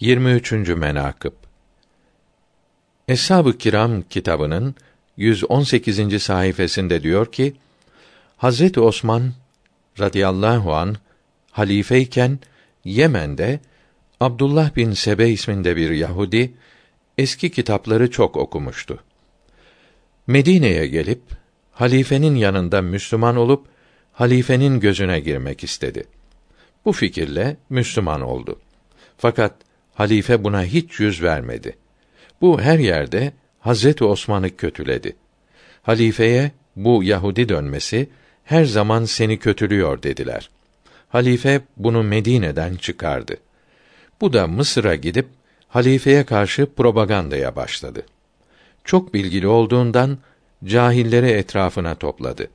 23. menakıb Eshab-ı Kiram kitabının 118. sayfasında diyor ki Hazreti Osman radıyallahu an halifeyken Yemen'de Abdullah bin Sebe isminde bir Yahudi eski kitapları çok okumuştu. Medine'ye gelip halifenin yanında Müslüman olup halifenin gözüne girmek istedi. Bu fikirle Müslüman oldu. Fakat halife buna hiç yüz vermedi. Bu her yerde Hazreti Osman'ı kötüledi. Halifeye bu Yahudi dönmesi her zaman seni kötülüyor dediler. Halife bunu Medine'den çıkardı. Bu da Mısır'a gidip halifeye karşı propagandaya başladı. Çok bilgili olduğundan cahilleri etrafına topladı.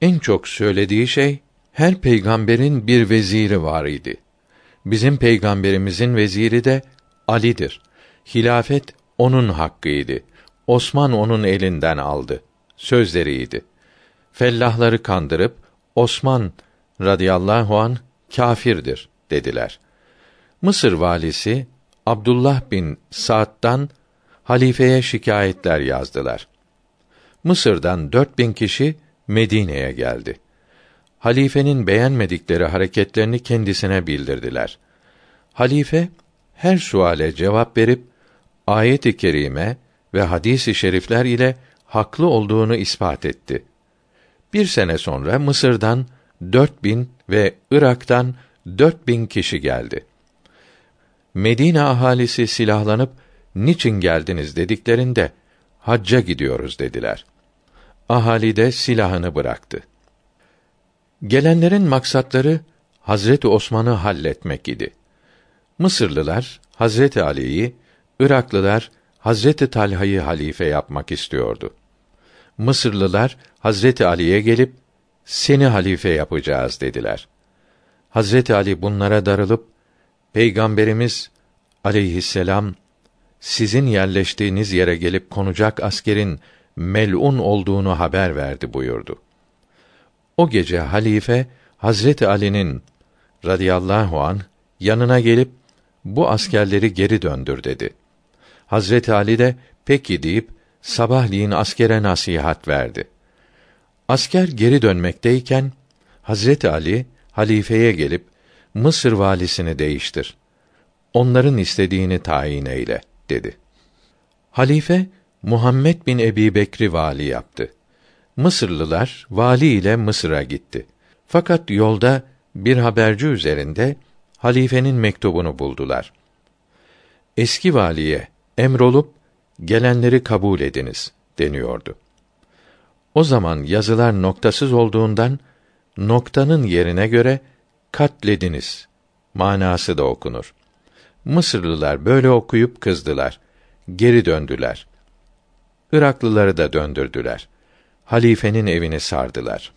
En çok söylediği şey her peygamberin bir veziri var idi. Bizim peygamberimizin veziri de Ali'dir. Hilafet onun hakkıydı. Osman onun elinden aldı. Sözleriydi. Fellahları kandırıp Osman radıyallahu an kâfirdir dediler. Mısır valisi Abdullah bin Sa'd'dan halifeye şikayetler yazdılar. Mısır'dan dört bin kişi Medine'ye geldi. Halifenin beğenmedikleri hareketlerini kendisine bildirdiler. Halife her suale cevap verip ayet-i kerime ve hadis-i şerifler ile haklı olduğunu ispat etti. Bir sene sonra Mısır'dan dört bin ve Irak'tan dört bin kişi geldi. Medine ahalisi silahlanıp niçin geldiniz dediklerinde hacca gidiyoruz dediler. Ahali de silahını bıraktı. Gelenlerin maksatları Hazreti Osman'ı halletmek idi. Mısırlılar Hazreti Ali'yi, Iraklılar Hazreti Talha'yı halife yapmak istiyordu. Mısırlılar Hazreti Ali'ye gelip seni halife yapacağız dediler. Hazreti Ali bunlara darılıp Peygamberimiz aleyhisselam sizin yerleştiğiniz yere gelip konacak askerin melun olduğunu haber verdi buyurdu. O gece halife Hazreti Ali'nin radıyallahu an yanına gelip bu askerleri geri döndür dedi. Hazreti Ali de peki deyip sabahleyin askere nasihat verdi. Asker geri dönmekteyken Hazreti Ali halifeye gelip Mısır valisini değiştir. Onların istediğini tayin eyle dedi. Halife Muhammed bin Ebi Bekri vali yaptı. Mısırlılar vali ile Mısır'a gitti. Fakat yolda bir haberci üzerinde halifenin mektubunu buldular. Eski valiye emrolup gelenleri kabul ediniz deniyordu. O zaman yazılar noktasız olduğundan noktanın yerine göre katlediniz manası da okunur. Mısırlılar böyle okuyup kızdılar. Geri döndüler. Iraklıları da döndürdüler. Halifenin evini sardılar.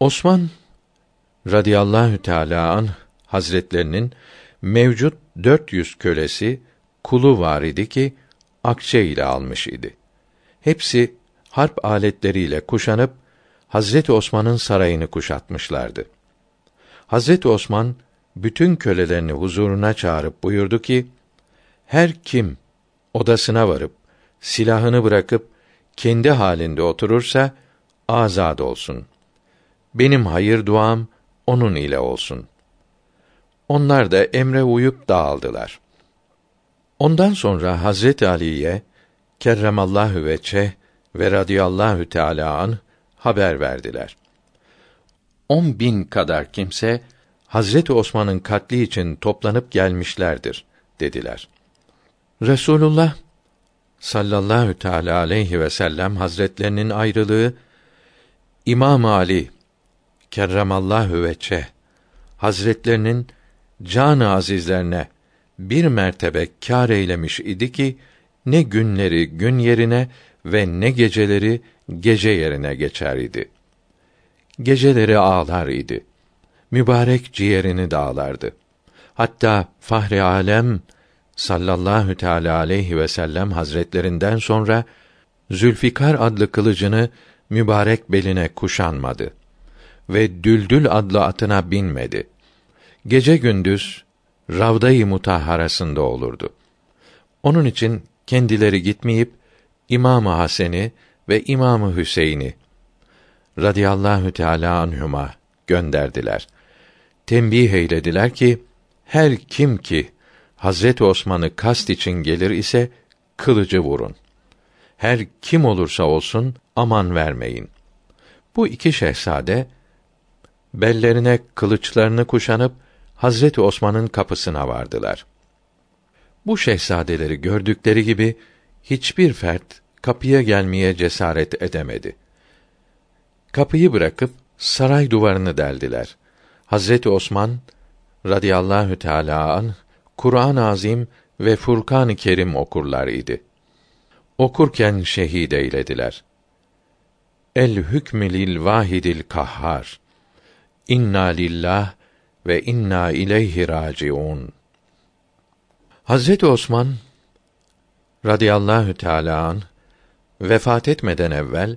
Osman radıyallahu teala an hazretlerinin mevcut 400 kölesi kulu var idi ki akçe ile almış idi. Hepsi harp aletleriyle kuşanıp Hazreti Osman'ın sarayını kuşatmışlardı. Hazreti Osman bütün kölelerini huzuruna çağırıp buyurdu ki: Her kim odasına varıp silahını bırakıp kendi halinde oturursa azad olsun. Benim hayır duam onun ile olsun. Onlar da emre uyup dağıldılar. Ondan sonra Hazreti Ali'ye kerremallahu veçe ve radıyallahu teala an haber verdiler. On bin kadar kimse Hazreti Osman'ın katli için toplanıp gelmişlerdir dediler. Resulullah sallallahu teala aleyhi ve sellem hazretlerinin ayrılığı İmam Ali kerremallahu veçe hazretlerinin can azizlerine bir mertebe kâr eylemiş idi ki ne günleri gün yerine ve ne geceleri gece yerine geçer idi. Geceleri ağlar idi. Mübarek ciğerini dağlardı. Hatta Fahri Alem sallallahu teala aleyhi ve sellem hazretlerinden sonra Zülfikar adlı kılıcını mübarek beline kuşanmadı ve Düldül adlı atına binmedi. Gece gündüz Ravda-i Mutahharasında olurdu. Onun için kendileri gitmeyip İmam-ı Hasen'i ve İmam-ı Hüseyin'i radıyallahu teala anhuma gönderdiler. Tembih eylediler ki her kim ki Hazreti Osman'ı kast için gelir ise kılıcı vurun. Her kim olursa olsun aman vermeyin. Bu iki şehzade bellerine kılıçlarını kuşanıp Hazreti Osman'ın kapısına vardılar. Bu şehzadeleri gördükleri gibi hiçbir fert kapıya gelmeye cesaret edemedi. Kapıyı bırakıp saray duvarını deldiler. Hazreti Osman radıyallahu teala an Kur'an-ı Azim ve Furkan-ı Kerim okurlar idi. Okurken şehit eylediler. El hükmü lil vahidil kahhar. İnna lillah ve inna ileyhi raciun. Hazreti Osman radıyallahu teala an vefat etmeden evvel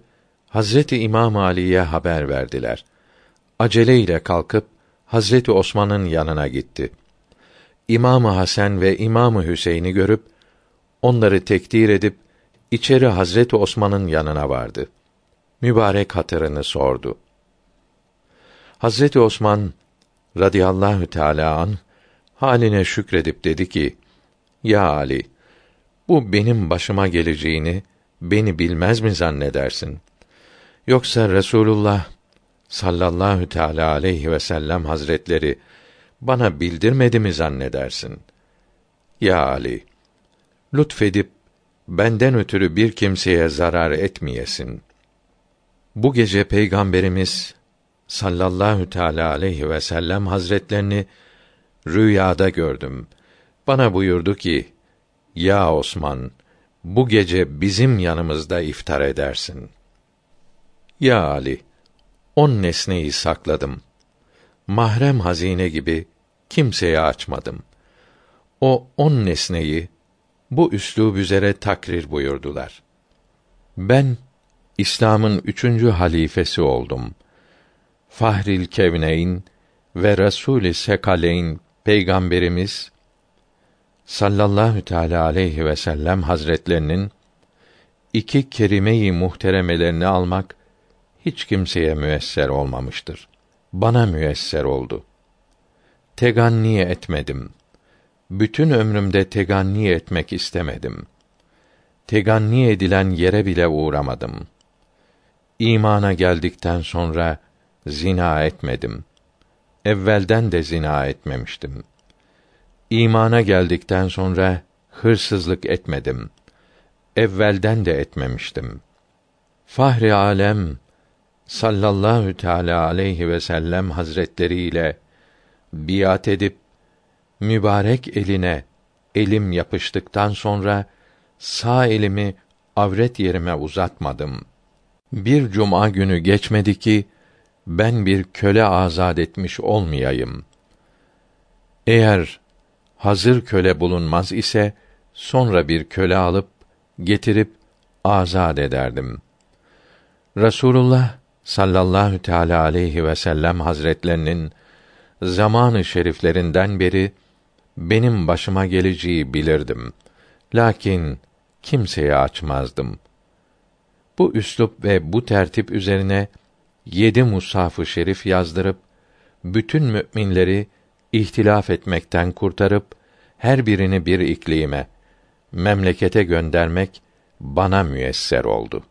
Hazreti İmam Ali'ye haber verdiler. Acele ile kalkıp Hazreti Osman'ın yanına gitti. İmam Hasan ve İmam Hüseyin'i görüp onları tekdir edip içeri Hazreti Osman'ın yanına vardı. Mübarek hatırını sordu. Hazreti Osman radıyallahu teala an haline şükredip dedi ki: Ya Ali, bu benim başıma geleceğini beni bilmez mi zannedersin? Yoksa Resulullah sallallahu teala aleyhi ve sellem hazretleri bana bildirmedi mi zannedersin? Ya Ali, lütfedip benden ötürü bir kimseye zarar etmeyesin. Bu gece peygamberimiz sallallahu teala aleyhi ve sellem hazretlerini rüyada gördüm. Bana buyurdu ki: Ya Osman, bu gece bizim yanımızda iftar edersin. Ya Ali, on nesneyi sakladım. Mahrem hazine gibi kimseye açmadım. O on nesneyi bu üslûb üzere takrir buyurdular. Ben İslam'ın üçüncü halifesi oldum. Fahril Kevneyn ve Resul-i Sekaleyn peygamberimiz sallallahu teala aleyhi ve sellem hazretlerinin iki kerime-i muhteremelerini almak hiç kimseye müesser olmamıştır. Bana müesser oldu. Teganni etmedim. Bütün ömrümde teganni etmek istemedim. Teganni edilen yere bile uğramadım. İmana geldikten sonra zina etmedim. Evvelden de zina etmemiştim. İmana geldikten sonra hırsızlık etmedim. Evvelden de etmemiştim. Fahri alem sallallahu teala aleyhi ve sellem hazretleri ile biat edip mübarek eline elim yapıştıktan sonra sağ elimi avret yerime uzatmadım. Bir cuma günü geçmedi ki ben bir köle azad etmiş olmayayım. Eğer hazır köle bulunmaz ise sonra bir köle alıp getirip azad ederdim. Rasulullah sallallahu teala aleyhi ve sellem hazretlerinin zamanı şeriflerinden beri benim başıma geleceği bilirdim. Lakin kimseye açmazdım. Bu üslup ve bu tertip üzerine yedi mushaf-ı şerif yazdırıp bütün müminleri ihtilaf etmekten kurtarıp her birini bir iklime, memlekete göndermek bana müyesser oldu.